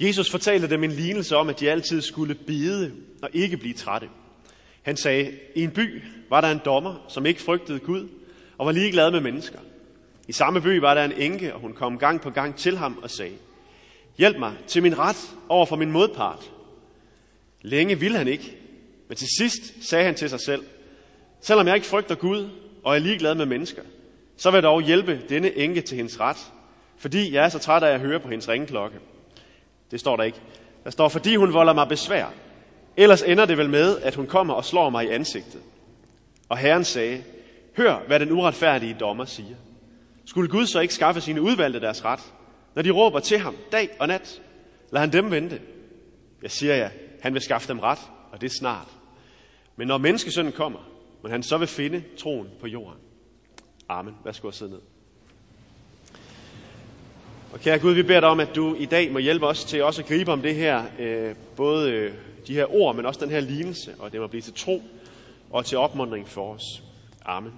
Jesus fortalte dem en lignelse om, at de altid skulle bide og ikke blive trætte. Han sagde, i en by var der en dommer, som ikke frygtede Gud og var ligeglad med mennesker. I samme by var der en enke, og hun kom gang på gang til ham og sagde, Hjælp mig til min ret over for min modpart. Længe ville han ikke, men til sidst sagde han til sig selv, Selvom jeg ikke frygter Gud og er ligeglad med mennesker, så vil jeg dog hjælpe denne enke til hendes ret, fordi jeg er så træt af at høre på hendes ringklokke. Det står der ikke. Der står, fordi hun volder mig besvær. Ellers ender det vel med, at hun kommer og slår mig i ansigtet. Og Herren sagde, hør, hvad den uretfærdige dommer siger. Skulle Gud så ikke skaffe sine udvalgte deres ret, når de råber til ham dag og nat? Lad han dem vente. Jeg siger jer, han vil skaffe dem ret, og det er snart. Men når menneskesønnen kommer, må han så vil finde troen på jorden. Amen. Værsgo at sidde ned. Og kære Gud, vi beder dig om, at du i dag må hjælpe os til også at gribe om det her, øh, både øh, de her ord, men også den her lignelse, og det må blive til tro og til opmundring for os. Amen.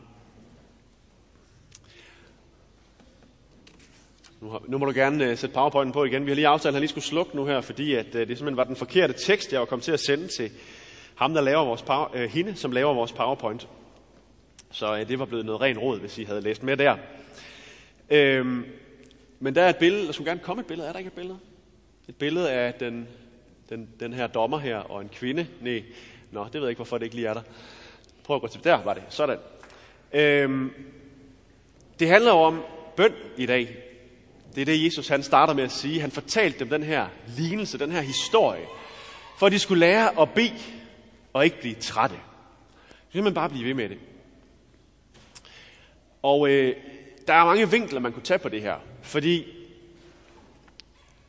Nu, har, nu må du gerne øh, sætte powerpointen på igen. Vi har lige aftalt, at han lige skulle slukke nu her, fordi at, øh, det simpelthen var den forkerte tekst, jeg var kommet til at sende til ham, der laver vores power, øh, hende, som laver vores powerpoint. Så øh, det var blevet noget ren råd, hvis I havde læst med der. Øh, men der er et billede, der skulle gerne komme et billede. Er der ikke et billede? Et billede af den, den, den her dommer her og en kvinde. Nej, nå, det ved jeg ikke, hvorfor det ikke lige er der. Prøv at gå til, der var det. Sådan. Øhm, det handler om bøn i dag. Det er det, Jesus han starter med at sige. Han fortalte dem den her lignelse, den her historie, for at de skulle lære at bede og ikke blive trætte. Så man bare blive ved med det. Og øh, der er mange vinkler, man kunne tage på det her. Fordi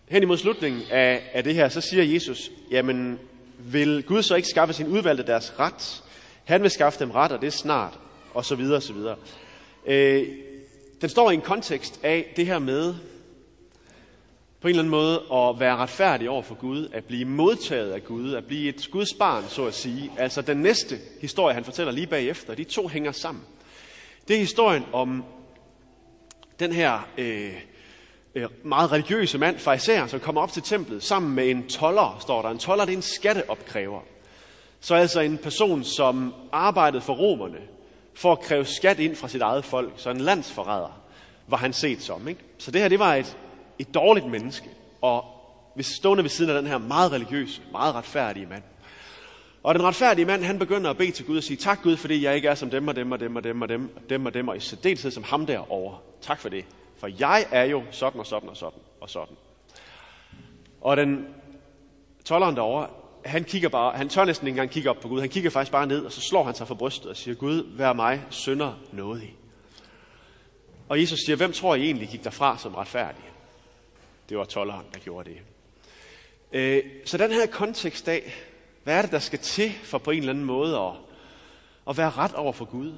hen imod slutningen af, af det her, så siger Jesus, jamen vil Gud så ikke skaffe sin udvalgte deres ret? Han vil skaffe dem ret, og det er snart, og så videre, og så videre. Øh, den står i en kontekst af det her med, på en eller anden måde, at være retfærdig over for Gud, at blive modtaget af Gud, at blive et Guds barn, så at sige. Altså den næste historie, han fortæller lige bagefter, de to hænger sammen. Det er historien om den her øh, øh, meget religiøse mand, farisæer, som kommer op til templet sammen med en toller, står der. En toller, det er en skatteopkræver. Så altså en person, som arbejdede for romerne, for at kræve skat ind fra sit eget folk. Så en landsforræder var han set som. Ikke? Så det her, det var et, et dårligt menneske. Og stående ved siden af den her meget religiøse, meget retfærdige mand. Og den retfærdige mand, han begynder at bede til Gud og sige, tak Gud, fordi jeg ikke er som dem og dem og dem og dem og dem og dem og dem, og i særdeleshed som ham derovre. Tak for det. For jeg er jo sådan og sådan og sådan og sådan. Og den tolleren derovre, han kigger bare, han tør næsten ikke engang kigge op på Gud. Han kigger faktisk bare ned, og så slår han sig for brystet og siger, Gud, vær mig synder nådig. Og Jesus siger, hvem tror I egentlig gik derfra som retfærdig? Det var tolleren, der gjorde det. Øh, så den her kontekst af, hvad er det, der skal til for på en eller anden måde at, at være ret over for Gud?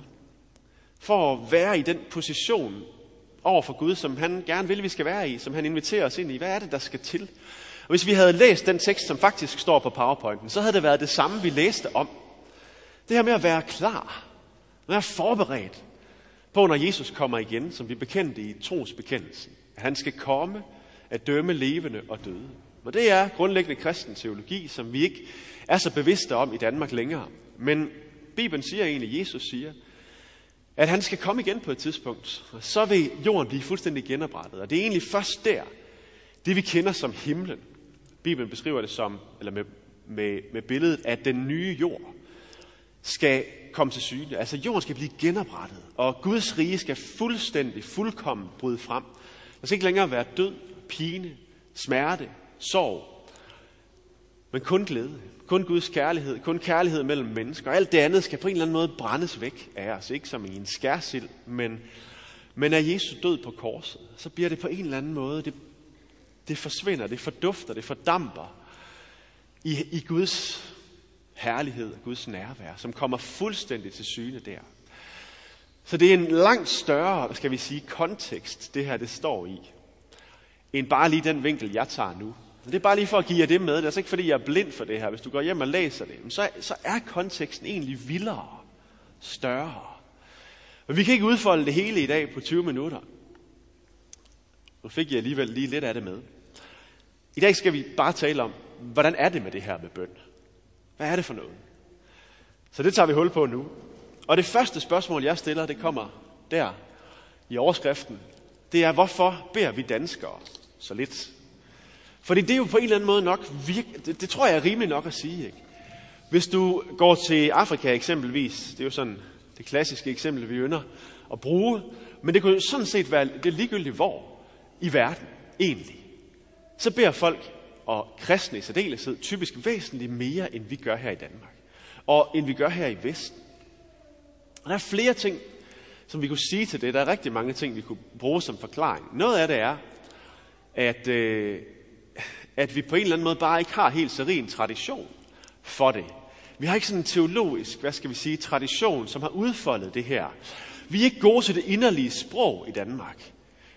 For at være i den position over for Gud, som han gerne vil, vi skal være i, som han inviterer os ind i. Hvad er det, der skal til? Og hvis vi havde læst den tekst, som faktisk står på PowerPointen, så havde det været det samme, vi læste om. Det her med at være klar, være forberedt på, når Jesus kommer igen, som vi bekendte i trosbekendelsen. At han skal komme at dømme levende og døde. Og det er grundlæggende kristen teologi, som vi ikke er så bevidste om i Danmark længere. Men Bibelen siger egentlig, Jesus siger, at han skal komme igen på et tidspunkt, og så vil jorden blive fuldstændig genoprettet. Og det er egentlig først der, det vi kender som himlen. Bibelen beskriver det som, eller med, med, med billedet, at den nye jord skal komme til syne. Altså jorden skal blive genoprettet, og Guds rige skal fuldstændig, fuldkommen bryde frem. Der skal ikke længere være død, pine, smerte, sorg, men kun glæde. Kun Guds kærlighed, kun kærlighed mellem mennesker. Og alt det andet skal på en eller anden måde brændes væk af os. Ikke som i en skærsild, men, men af Jesu død på korset. Så bliver det på en eller anden måde, det, det forsvinder, det fordufter, det fordamper i, i Guds herlighed og Guds nærvær, som kommer fuldstændig til syne der. Så det er en langt større, skal vi sige, kontekst, det her det står i, end bare lige den vinkel, jeg tager nu. Det er bare lige for at give jer det med. Det er altså ikke, fordi jeg er blind for det her. Hvis du går hjem og læser det, så, så er konteksten egentlig vildere, større. Men vi kan ikke udfolde det hele i dag på 20 minutter. Nu fik jeg alligevel lige lidt af det med. I dag skal vi bare tale om, hvordan er det med det her med bøn? Hvad er det for noget? Så det tager vi hul på nu. Og det første spørgsmål, jeg stiller, det kommer der i overskriften. Det er, hvorfor beder vi danskere så lidt? Fordi det er jo på en eller anden måde nok, virke, det, det tror jeg er rimeligt nok at sige. Ikke? Hvis du går til Afrika eksempelvis, det er jo sådan det klassiske eksempel, vi ynder at bruge, men det kunne sådan set være det er ligegyldigt hvor i verden egentlig. Så beder folk, og kristne i særdeleshed, typisk væsentligt mere, end vi gør her i Danmark. Og end vi gør her i Vesten. Og der er flere ting, som vi kunne sige til det. Der er rigtig mange ting, vi kunne bruge som forklaring. Noget af det er, at, øh, at vi på en eller anden måde bare ikke har helt så rig en tradition for det. Vi har ikke sådan en teologisk, hvad skal vi sige, tradition, som har udfoldet det her. Vi er ikke gode til det inderlige sprog i Danmark.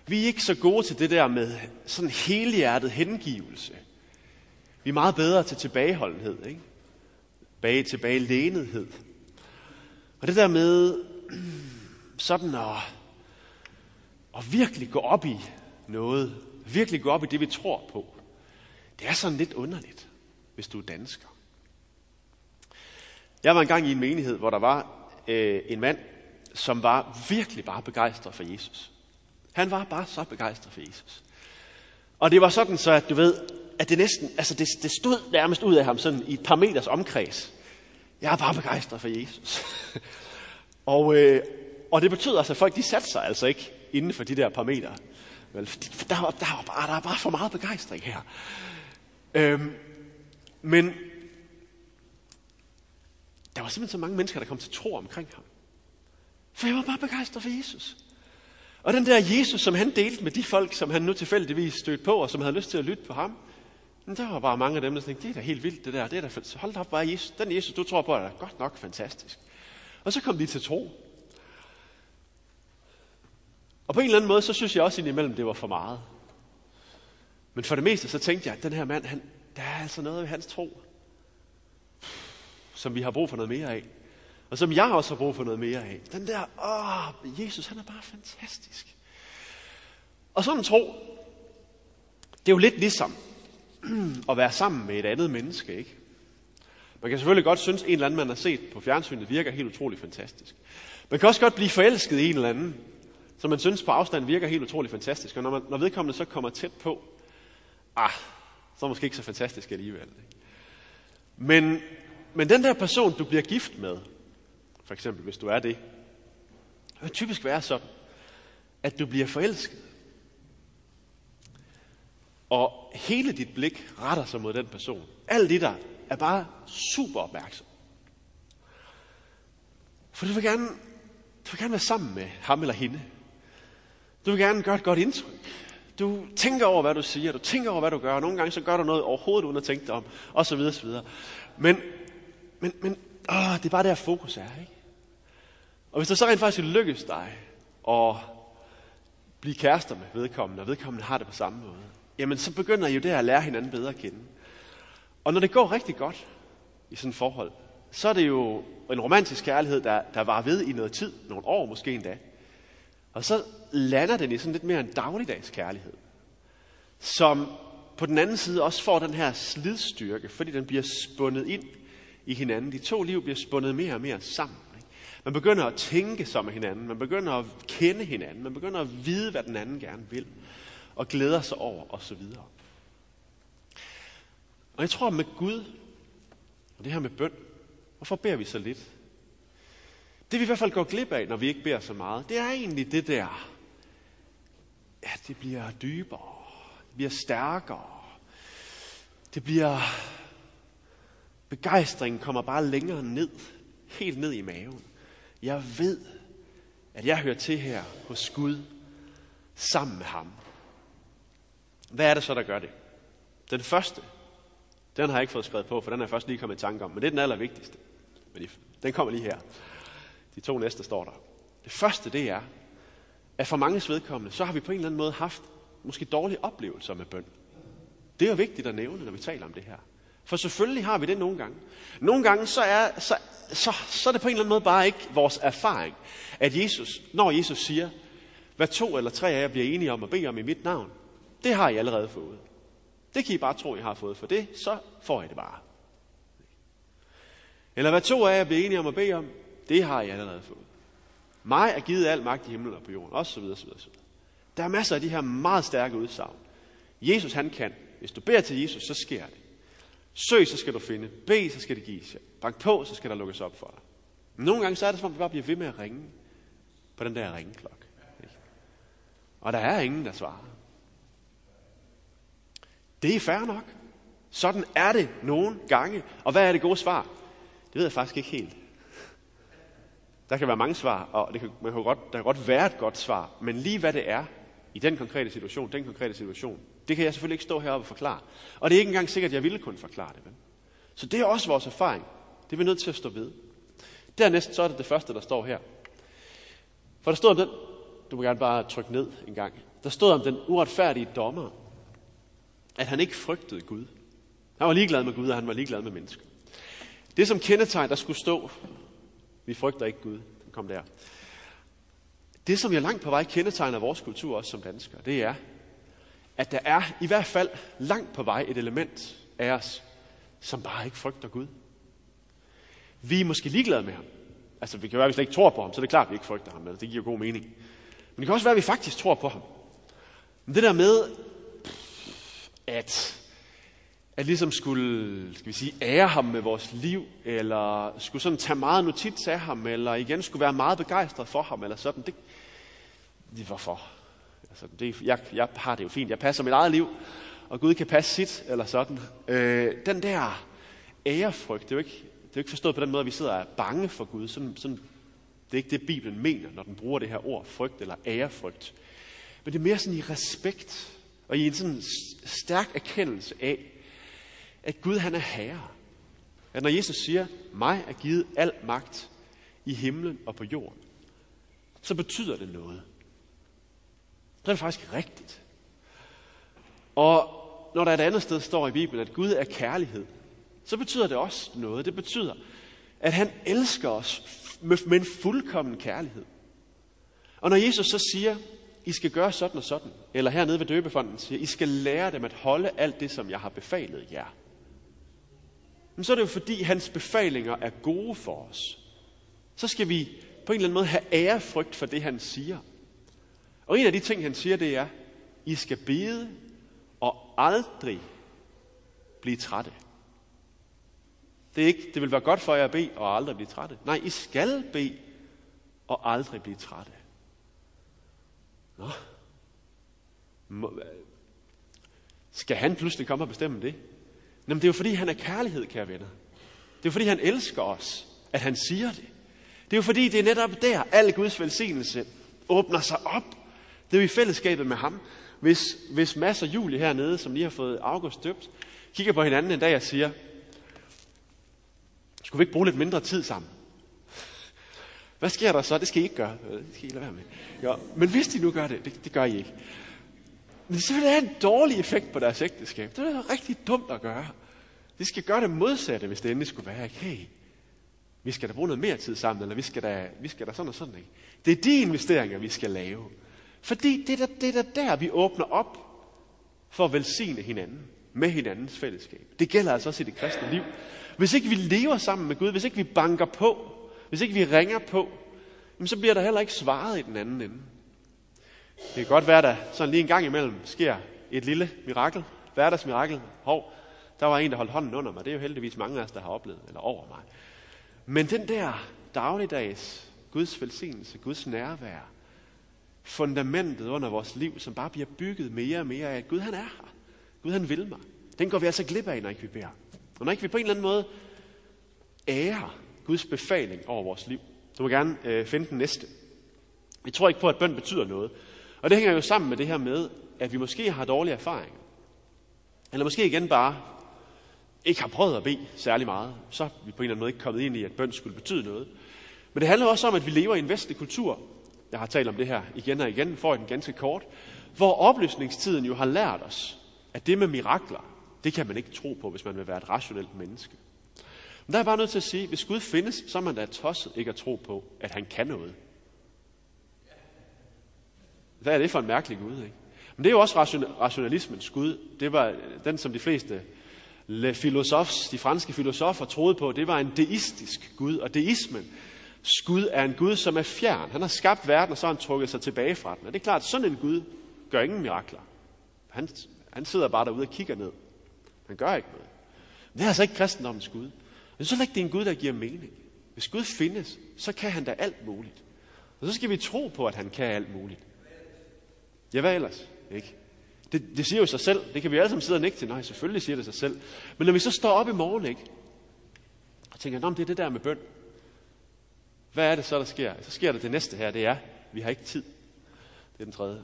Vi er ikke så gode til det der med sådan helhjertet hengivelse. Vi er meget bedre til tilbageholdenhed, ikke? Bage tilbagelænethed. Og det der med sådan at, at virkelig gå op i noget, virkelig gå op i det, vi tror på, det er sådan lidt underligt, hvis du er dansker. Jeg var engang i en menighed, hvor der var øh, en mand, som var virkelig bare begejstret for Jesus. Han var bare så begejstret for Jesus. Og det var sådan så, at du ved, at det næsten, altså det, det stod nærmest ud af ham sådan i et par meters omkreds. Jeg er bare begejstret for Jesus. og, øh, og det betød altså, at folk de satte sig altså ikke inden for de der par meter. Vel, der, var, der, var bare, der var bare for meget begejstring her. Øhm, men der var simpelthen så mange mennesker, der kom til tro omkring ham. For jeg var bare begejstret for Jesus. Og den der Jesus, som han delte med de folk, som han nu tilfældigvis stødte på, og som havde lyst til at lytte på ham, men der var bare mange af dem, der tænkte, det er da helt vildt det der, det er da, hold da op, bare Jesus, den Jesus, du tror på, er da godt nok fantastisk. Og så kom de til tro. Og på en eller anden måde, så synes jeg også indimellem, det var for meget. Men for det meste, så tænkte jeg, at den her mand, han, der er altså noget ved hans tro, som vi har brug for noget mere af. Og som jeg også har brug for noget mere af. Den der, åh, Jesus, han er bare fantastisk. Og sådan en tro, det er jo lidt ligesom at være sammen med et andet menneske, ikke? Man kan selvfølgelig godt synes, at en eller anden, man har set på fjernsynet, virker helt utrolig fantastisk. Man kan også godt blive forelsket i en eller anden, som man synes på afstand virker helt utrolig fantastisk. Og når, man, når vedkommende så kommer tæt på, ah, så måske ikke så fantastisk alligevel. Men, men den der person, du bliver gift med, for eksempel hvis du er det, det vil typisk være sådan, at du bliver forelsket. Og hele dit blik retter sig mod den person. Alt det der er bare super opmærksom. For du vil gerne, du vil gerne være sammen med ham eller hende. Du vil gerne gøre et godt indtryk. Du tænker over, hvad du siger. Du tænker over, hvad du gør. Og nogle gange så gør du noget overhovedet uden at tænke dig om. Og så videre, så videre. Men, men, men åh, det er bare der fokus er, ikke? Og hvis det så rent faktisk lykkes dig at blive kærester med vedkommende, og vedkommende har det på samme måde, jamen så begynder I jo der at lære hinanden bedre at kende. Og når det går rigtig godt i sådan et forhold, så er det jo en romantisk kærlighed, der, der var ved i noget tid, nogle år måske endda. Og så lander den i sådan lidt mere en dagligdags kærlighed, som på den anden side også får den her slidstyrke, fordi den bliver spundet ind i hinanden. De to liv bliver spundet mere og mere sammen. Ikke? Man begynder at tænke som med hinanden. Man begynder at kende hinanden. Man begynder at vide, hvad den anden gerne vil. Og glæder sig over, og så videre. Og jeg tror med Gud, og det her med bøn, hvorfor beder vi så lidt? Det vi i hvert fald går glip af, når vi ikke beder så meget, det er egentlig det der, ja, det bliver dybere, det bliver stærkere, det bliver, begejstringen kommer bare længere ned, helt ned i maven. Jeg ved, at jeg hører til her hos Gud sammen med ham. Hvad er det så, der gør det? Den første, den har jeg ikke fået skrevet på, for den er først lige kommet i tanke om, men det er den allervigtigste. Men den kommer lige her. De to næste står der. Det første, det er, at for mange vedkommende, så har vi på en eller anden måde haft måske dårlige oplevelser med bøn. Det er jo vigtigt at nævne, når vi taler om det her. For selvfølgelig har vi det nogle gange. Nogle gange så er, så, så, så er det på en eller anden måde bare ikke vores erfaring, at Jesus, når Jesus siger, hvad to eller tre af jer bliver enige om at bede om i mit navn, det har I allerede fået. Det kan I bare tro, I har fået for det, så får I det bare. Eller hvad to af jer bliver enige om at bede om, det har I allerede fået. Mig er givet al magt i himlen og på jorden, og så videre, så videre, så videre. Der er masser af de her meget stærke udsagn. Jesus han kan. Hvis du beder til Jesus, så sker det. Søg, så skal du finde. Bed, så skal det gives jer. Bank på, så skal der lukkes op for dig. Nogle gange så er det som om, vi bare bliver ved med at ringe på den der ringeklokke. Og der er ingen, der svarer. Det er fair nok. Sådan er det nogle gange. Og hvad er det gode svar? Det ved jeg faktisk ikke helt. Der kan være mange svar, og det kan, man kan godt, der kan godt være et godt svar, men lige hvad det er i den konkrete situation, den konkrete situation, det kan jeg selvfølgelig ikke stå heroppe og forklare. Og det er ikke engang sikkert, at jeg ville kunne forklare det. Vel? Så det er også vores erfaring. Det er vi nødt til at stå ved. Dernæst så er det det første, der står her. For der står om den, du må gerne bare trykke ned en gang. Der stod om den uretfærdige dommer, at han ikke frygtede Gud. Han var ligeglad med Gud, og han var ligeglad med mennesker. Det som kendetegn, der skulle stå, vi frygter ikke Gud, den kom der. Det, som jeg langt på vej kendetegner vores kultur også som danskere, det er, at der er i hvert fald langt på vej et element af os, som bare ikke frygter Gud. Vi er måske ligeglade med ham. Altså, vi kan være, at vi slet ikke tror på ham, så er det klart, at vi ikke frygter ham. Altså, det giver god mening. Men det kan også være, at vi faktisk tror på ham. Men det der med, at, at ligesom skulle, skal vi sige, ære ham med vores liv, eller skulle sådan tage meget notits af ham, eller igen skulle være meget begejstret for ham, eller sådan, det, det hvorfor? Altså, det, jeg, jeg har det jo fint, jeg passer mit eget liv, og Gud kan passe sit, eller sådan. Øh, den der ærefrygt, det er jo ikke, det er jo ikke forstået på den måde, at vi sidder og er bange for Gud. Sådan, sådan, det er ikke det, Bibelen mener, når den bruger det her ord, frygt eller ærefrygt. Men det er mere sådan i respekt, og i en sådan stærk erkendelse af, at Gud han er herre. At når Jesus siger, mig er givet al magt i himlen og på jorden, så betyder det noget. Det er faktisk rigtigt. Og når der et andet sted står i Bibelen, at Gud er kærlighed, så betyder det også noget. Det betyder, at han elsker os med en fuldkommen kærlighed. Og når Jesus så siger, I skal gøre sådan og sådan, eller hernede ved døbefonden siger, I skal lære dem at holde alt det, som jeg har befalet jer. Men så er det jo fordi, hans befalinger er gode for os. Så skal vi på en eller anden måde have ærefrygt for det, han siger. Og en af de ting, han siger, det er, I skal bede og aldrig blive trætte. Det, er ikke, det vil være godt for jer at bede og aldrig blive trætte. Nej, I skal bede og aldrig blive trætte. Nå. Skal han pludselig komme og bestemme det? Jamen, det er jo fordi, han er kærlighed, kære venner. Det er jo fordi, han elsker os, at han siger det. Det er jo fordi, det er netop der, al Guds velsignelse åbner sig op. Det er jo i fællesskabet med ham. Hvis, hvis Mads og Julie hernede, som lige har fået August døbt, kigger på hinanden en dag og siger, skulle vi ikke bruge lidt mindre tid sammen? Hvad sker der så? Det skal I ikke gøre. Det skal I lade være med. Ja, men hvis de nu gør det, det, det gør I ikke. Men så vil det have en dårlig effekt på deres ægteskab. Det er rigtig dumt at gøre. De skal gøre det modsatte, hvis det endelig skulle være. Hey, vi skal da bruge noget mere tid sammen, eller vi skal da, vi skal da sådan og sådan. Ikke? Det er de investeringer, vi skal lave. Fordi det er, der, det er der, der, vi åbner op for at velsigne hinanden med hinandens fællesskab. Det gælder altså også i det kristne liv. Hvis ikke vi lever sammen med Gud, hvis ikke vi banker på, hvis ikke vi ringer på, så bliver der heller ikke svaret i den anden ende. Det kan godt være, der sådan lige en gang imellem sker et lille mirakel, hverdagsmirakel. Hov, der var en, der holdt hånden under mig. Det er jo heldigvis mange af os, der har oplevet, eller over mig. Men den der dagligdags Guds velsignelse, Guds nærvær, fundamentet under vores liv, som bare bliver bygget mere og mere af, at Gud han er her. Gud han vil mig. Den går vi altså glip af, når ikke vi beder. Og når ikke vi på en eller anden måde ærer Guds befaling over vores liv, Du må gerne øh, finde den næste. Vi tror ikke på, at bøn betyder noget. Og det hænger jo sammen med det her med, at vi måske har dårlige erfaringer. Eller måske igen bare ikke har prøvet at bede særlig meget. Så er vi på en eller anden måde ikke kommet ind i, at bøn skulle betyde noget. Men det handler også om, at vi lever i en vestlig kultur. Jeg har talt om det her igen og igen, for den ganske kort. Hvor oplysningstiden jo har lært os, at det med mirakler, det kan man ikke tro på, hvis man vil være et rationelt menneske. Men der er jeg bare nødt til at sige, hvis Gud findes, så er man da tosset ikke at tro på, at han kan noget. Hvad er det for en mærkelig Gud, ikke? Men det er jo også rationalismens Gud. Det var den, som de fleste filosofs, de franske filosofer troede på. Det var en deistisk Gud. Og deismen, Gud er en Gud, som er fjern. Han har skabt verden, og så har han trukket sig tilbage fra den. Og det er klart, sådan en Gud gør ingen mirakler. Han, han sidder bare derude og kigger ned. Han gør ikke noget. Men det er altså ikke kristendommens Gud. Men så er ikke det en Gud, der giver mening. Hvis Gud findes, så kan han da alt muligt. Og så skal vi tro på, at han kan alt muligt. Ja, hvad ellers? Ikke? Det, det siger jo sig selv. Det kan vi alle sammen sidde og nikke til. Nej, selvfølgelig siger det sig selv. Men når vi så står op i morgen, ikke? Og tænker, Nå, det er det der med bøn. Hvad er det så, der sker? Så sker der det næste her, det er, vi har ikke tid. Det er den tredje.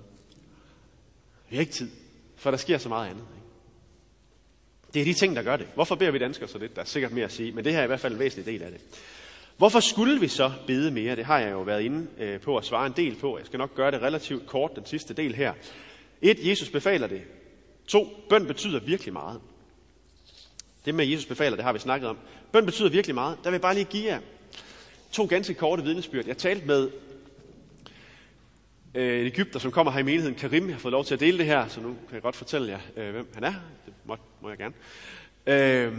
Vi har ikke tid, for der sker så meget andet. Ikke? Det er de ting, der gør det. Hvorfor beder vi danskere så lidt? Der er sikkert mere at sige, men det her er i hvert fald en væsentlig del af det. Hvorfor skulle vi så bede mere? Det har jeg jo været inde øh, på at svare en del på. Jeg skal nok gøre det relativt kort, den sidste del her. Et, Jesus befaler det. To, bøn betyder virkelig meget. Det med Jesus befaler, det har vi snakket om. Bøn betyder virkelig meget. Der vil jeg bare lige give jer to ganske korte vidnesbyrd. Jeg talte med øh, en Ægypter, som kommer her i menigheden, Karim. Jeg har fået lov til at dele det her, så nu kan jeg godt fortælle jer, øh, hvem han er. Det må, må jeg gerne. Øh,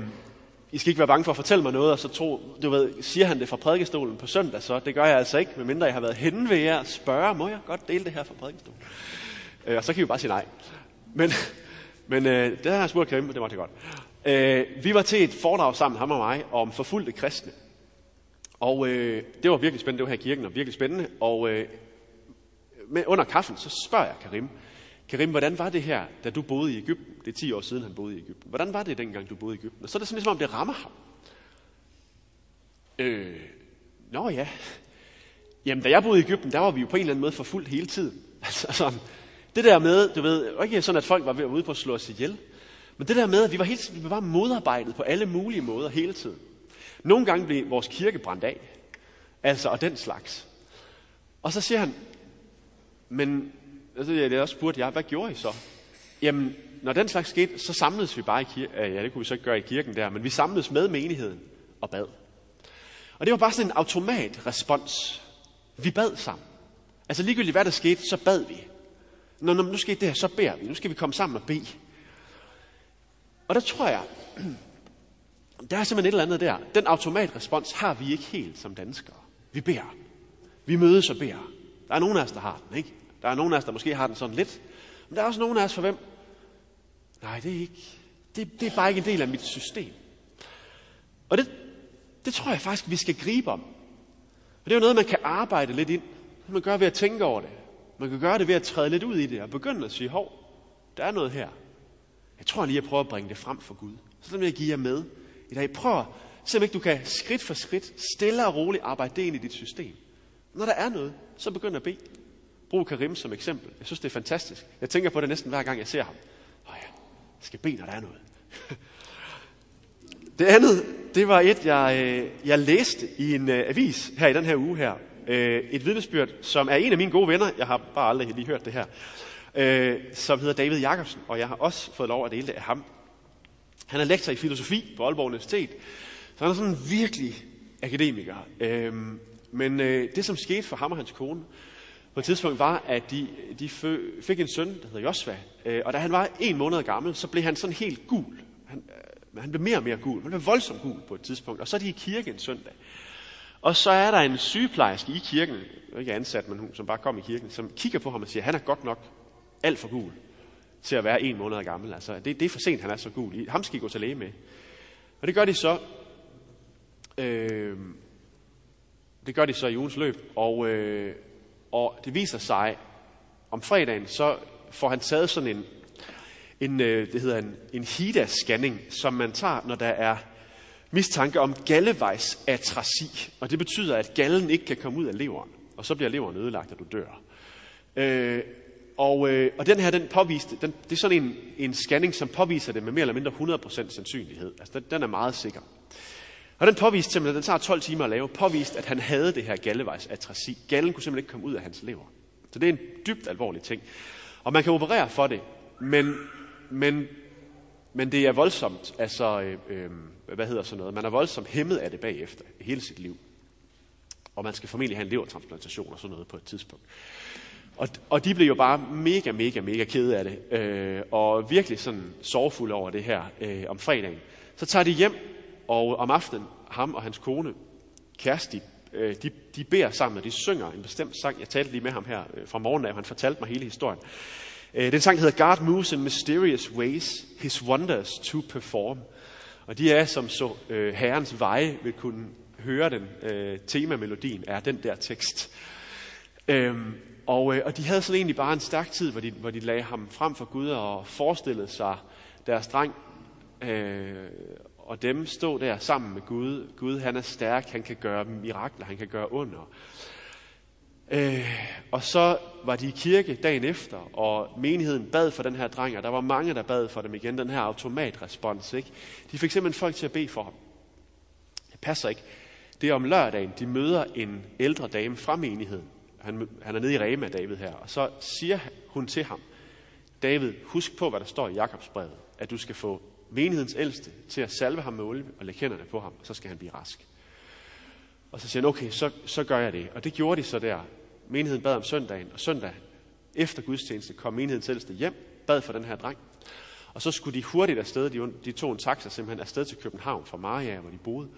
i skal ikke være bange for at fortælle mig noget, og så tro, du ved, siger han det fra prædikestolen på søndag, så det gør jeg altså ikke, medmindre jeg har været henne ved jer og spørge, må jeg godt dele det her fra prædikestolen? Øh, og så kan vi bare sige nej. Men, men øh, det har jeg spurgt Karim, det var det godt. Øh, vi var til et foredrag sammen, ham og mig, om forfulgte kristne. Og øh, det var virkelig spændende, det var her i kirken, og virkelig spændende. Og øh, med, under kaffen, så spørger jeg Karim, Karim, hvordan var det her, da du boede i Ægypten? Det er 10 år siden, han boede i Ægypten. Hvordan var det, dengang du boede i Ægypten? Og så er det sådan, ligesom om det rammer ham. Øh, nå ja. Jamen, da jeg boede i Ægypten, der var vi jo på en eller anden måde forfulgt hele tiden. Altså sådan, det der med, du ved, ikke sådan, at folk var ved at ude på at slå os ihjel. Men det der med, at vi var, helt, vi var modarbejdet på alle mulige måder hele tiden. Nogle gange blev vores kirke brændt af. Altså, og den slags. Og så siger han, men så jeg også spurgte jeg, hvad gjorde I så? Jamen, når den slags skete, så samledes vi bare i kirken. Ja, det kunne vi så ikke gøre i kirken der, men vi samledes med menigheden og bad. Og det var bare sådan en automatrespons. Vi bad sammen. Altså ligegyldigt hvad der skete, så bad vi. Når, når nu skete det her, så beder vi. Nu skal vi komme sammen og bede. Og der tror jeg, der er simpelthen et eller andet der. Den automatrespons har vi ikke helt som danskere. Vi beder. Vi mødes og beder. Der er nogen af os, der har den, ikke? Der er nogen af os, der måske har den sådan lidt. Men der er også nogen af os, for hvem? Nej, det er ikke. Det, det er bare ikke en del af mit system. Og det, det tror jeg faktisk, vi skal gribe om. Og det er jo noget, man kan arbejde lidt ind. Man gør ved at tænke over det. Man kan gøre det ved at træde lidt ud i det og begynde at sige, hov, der er noget her. Jeg tror lige, jeg prøver at bringe det frem for Gud. Så vil jeg give jer med i dag. Prøv at se, om ikke du kan skridt for skridt, stille og roligt arbejde det ind i dit system. Når der er noget, så begynd at bede. Brug Karim som eksempel. Jeg synes, det er fantastisk. Jeg tænker på det næsten hver gang, jeg ser ham. Åh ja, jeg skal bede, når der er noget. det andet, det var et, jeg, øh, jeg læste i en øh, avis her i den her uge her. Uh, et vidnesbyrd, som er en af mine gode venner. Jeg har bare aldrig lige hørt det her. Uh, som hedder David Jakobsen, og jeg har også fået lov at dele det af ham. Han er lektor i filosofi på Aalborg Universitet. Så han er sådan en virkelig akademiker. Uh, men det, som skete for ham og hans kone, på et tidspunkt var, at de, de fik en søn, der hedder Josva. Øh, og da han var en måned gammel, så blev han sådan helt gul. Han, øh, han blev mere og mere gul. Han blev voldsomt gul på et tidspunkt. Og så er de i kirke en søndag. Og så er der en sygeplejerske i kirken, ikke ansat, men hun, som bare kom i kirken, som kigger på ham og siger, han er godt nok alt for gul til at være en måned gammel. Altså, det, det er for sent, han er så gul. Ham skal I gå til læge med. Og det gør de så. Øh, det gør de så i ugens løb. Og, øh, og det viser sig, om fredagen, så får han taget sådan en, en øh, det hedder en, en HIDA-scanning, som man tager, når der er mistanke om gallevejsatrasi. Og det betyder, at gallen ikke kan komme ud af leveren. Og så bliver leveren ødelagt, og du dør. Øh, og, øh, og den her, den påviste, den, det er sådan en, en scanning, som påviser det med mere eller mindre 100% sandsynlighed. Altså, den, den er meget sikker. Og den påviste simpelthen, den tager 12 timer at lave, påviste, at han havde det her gallevejsatrasi. Gallen kunne simpelthen ikke komme ud af hans lever. Så det er en dybt alvorlig ting. Og man kan operere for det, men, men, men det er voldsomt, altså, øh, øh, hvad hedder sådan noget, man er voldsomt hæmmet af det bagefter, hele sit liv. Og man skal formentlig have en levertransplantation og sådan noget på et tidspunkt. Og, og de blev jo bare mega, mega, mega kede af det, øh, og virkelig sådan sorgfulde over det her øh, om fredagen. Så tager de hjem, og om aftenen, ham og hans kone, Kersti, øh, de, de beder sammen, og de synger en bestemt sang. Jeg talte lige med ham her øh, fra morgenen af, og han fortalte mig hele historien. Øh, den sang hedder God Moves in Mysterious Ways, His Wonders to Perform. Og de er, som så øh, Herrens veje vil kunne høre den, øh, temamelodien er den der tekst. Øhm, og, øh, og de havde sådan egentlig bare en stærk tid, hvor de, hvor de lagde ham frem for Gud og forestillede sig deres dreng øh, og dem stå der sammen med Gud. Gud han er stærk, han kan gøre mirakler, han kan gøre under. Øh, og så var de i kirke dagen efter, og menigheden bad for den her dreng, og der var mange, der bad for dem igen, den her automatrespons. Ikke? De fik simpelthen folk til at bede for ham. Det passer ikke. Det er om lørdagen, de møder en ældre dame fra menigheden. Han, han er nede i Rema, David her, og så siger hun til ham, David, husk på, hvad der står i Jakobsbrevet, at du skal få menighedens ældste til at salve ham med olie og lægge hænderne på ham, og så skal han blive rask. Og så siger han, okay, så, så gør jeg det. Og det gjorde de så der. Menigheden bad om søndagen, og søndag efter gudstjeneste kom menighedens ældste hjem, bad for den her dreng. Og så skulle de hurtigt afsted, de, de tog en taxa simpelthen afsted til København fra Maria, hvor de boede.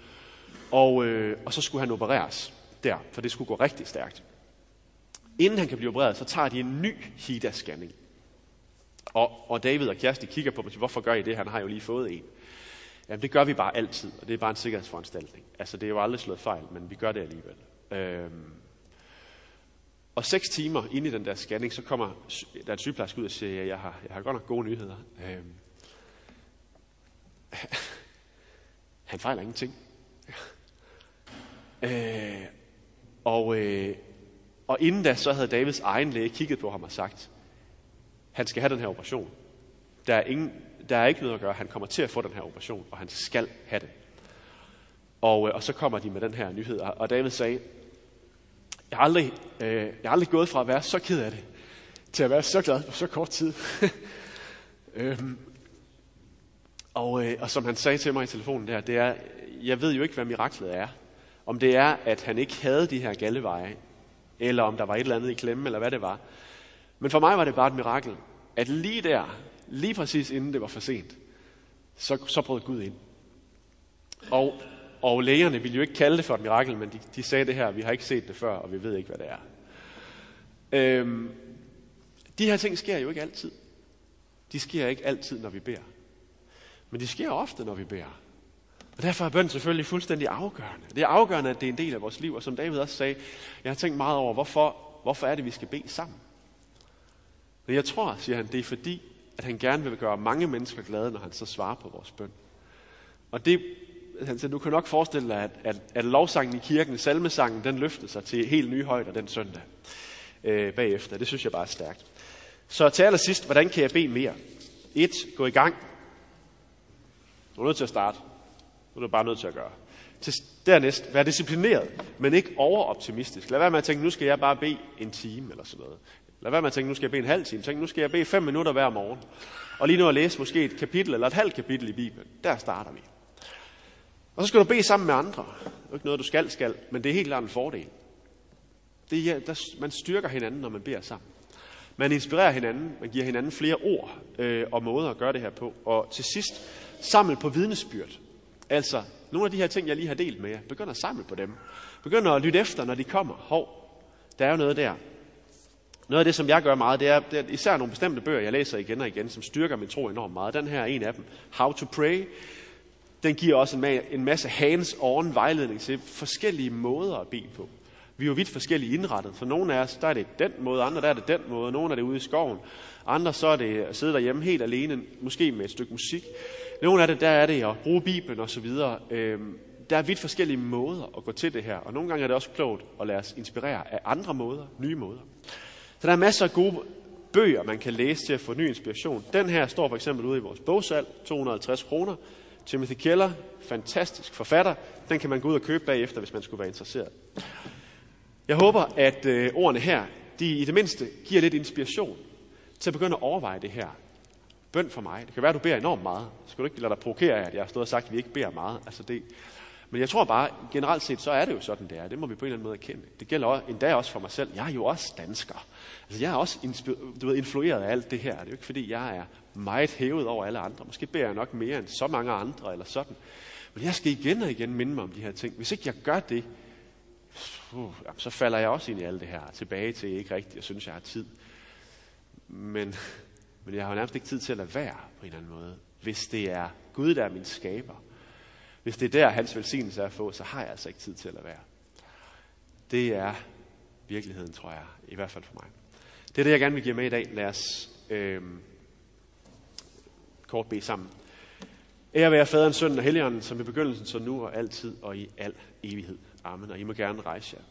Og, øh, og så skulle han opereres der, for det skulle gå rigtig stærkt. Inden han kan blive opereret, så tager de en ny HIDA-scanning. Og, og David og Kirsti kigger på mig hvorfor gør I det? Han har jo lige fået en. Jamen, det gør vi bare altid, og det er bare en sikkerhedsforanstaltning. Altså, det er jo aldrig slået fejl, men vi gør det alligevel. Øhm. Og seks timer inde i den der scanning, så kommer der en sygeplejerske ud og siger, ja, jeg har, jeg har godt nok gode nyheder. Øhm. Han fejler ingenting. øh, og, øh, og inden da, så havde Davids egen læge kigget på ham og sagt, han skal have den her operation. Der er, ingen, der er ikke noget at gøre. Han kommer til at få den her operation, og han skal have det. Og, øh, og så kommer de med den her nyhed. Og David sagde, jeg har, aldrig, øh, jeg har aldrig gået fra at være så ked af det, til at være så glad på så kort tid. øhm, og, øh, og som han sagde til mig i telefonen der, det er, jeg ved jo ikke, hvad miraklet er. Om det er, at han ikke havde de her galleveje, eller om der var et eller andet i klemme, eller hvad det var. Men for mig var det bare et mirakel, at lige der, lige præcis inden det var for sent, så, så brød Gud ind. Og, og lægerne ville jo ikke kalde det for et mirakel, men de, de sagde det her, vi har ikke set det før, og vi ved ikke, hvad det er. Øhm, de her ting sker jo ikke altid. De sker ikke altid, når vi beder. Men de sker ofte, når vi beder. Og derfor er bøn selvfølgelig fuldstændig afgørende. Det er afgørende, at det er en del af vores liv, og som David også sagde, jeg har tænkt meget over, hvorfor, hvorfor er det, vi skal bede sammen? Men jeg tror, siger han, det er fordi, at han gerne vil gøre mange mennesker glade, når han så svarer på vores bøn. Og det, han siger, du kan nok forestille dig, at, at, at lovsangen i kirken, salmesangen, den løftede sig til helt nye højder den søndag øh, bagefter. Det synes jeg bare er stærkt. Så til allersidst, hvordan kan jeg bede mere? Et, gå i gang. Du er nødt til at starte. Du er bare nødt til at gøre. Til dernæst, vær disciplineret, men ikke overoptimistisk. Lad være med at tænke, nu skal jeg bare bede en time eller sådan noget. Lad være med at tænke, nu skal jeg bede en halv time. Tænk, nu skal jeg bede fem minutter hver morgen. Og lige nu at læse måske et kapitel eller et halvt kapitel i Bibelen. Der starter vi. Og så skal du bede sammen med andre. Det er ikke noget, du skal, skal, men det er helt klart en fordel. Det er, der, man styrker hinanden, når man beder sammen. Man inspirerer hinanden, man giver hinanden flere ord øh, og måder at gøre det her på. Og til sidst, samle på vidnesbyrd. Altså, nogle af de her ting, jeg lige har delt med jer, begynd at samle på dem. Begynd at lytte efter, når de kommer. Hov, der er jo noget der. Noget af det, som jeg gør meget, det er, det er især nogle bestemte bøger, jeg læser igen og igen, som styrker min tro enormt meget. Den her er en af dem, How to Pray. Den giver også en, en masse hands-on vejledning til forskellige måder at bede på. Vi er jo vidt forskellige indrettet. For nogle af os, der er det den måde, andre der er det den måde, nogle er det ude i skoven, andre så er det at sidde derhjemme helt alene, måske med et stykke musik. Nogle af det, der er det at bruge Bibelen osv. Øhm, der er vidt forskellige måder at gå til det her, og nogle gange er det også klogt at lade os inspirere af andre måder, nye måder. Så der er masser af gode bøger, man kan læse til at få ny inspiration. Den her står for eksempel ude i vores bogsal, 250 kroner. Timothy Keller, fantastisk forfatter. Den kan man gå ud og købe bagefter, hvis man skulle være interesseret. Jeg håber, at øh, ordene her, de i det mindste giver lidt inspiration til at begynde at overveje det her. Bøn for mig. Det kan være, at du beder enormt meget. Så skal du ikke lade dig provokere af, at jeg har stået og sagt, at vi ikke beder meget. Altså det. Men jeg tror bare, generelt set, så er det jo sådan, det er. Det må vi på en eller anden måde erkende. Det gælder også, endda også for mig selv. Jeg er jo også dansker. Altså, jeg er også du ved, influeret af alt det her. Det er jo ikke, fordi jeg er meget hævet over alle andre. Måske beder jeg nok mere end så mange andre, eller sådan. Men jeg skal igen og igen minde mig om de her ting. Hvis ikke jeg gør det, uh, så falder jeg også ind i alt det her. Tilbage til ikke rigtigt, jeg synes, jeg har tid. Men, men jeg har nærmest ikke tid til at lade være på en eller anden måde. Hvis det er Gud, der er min skaber, hvis det er der, hans velsignelse er at få, så har jeg altså ikke tid til at lade være. Det er virkeligheden, tror jeg, i hvert fald for mig. Det er det, jeg gerne vil give med i dag. Lad os øh, kort bede sammen. Ære være faderen, sønnen og helligånden, som i begyndelsen, så nu og altid og i al evighed. Amen. Og I må gerne rejse jer.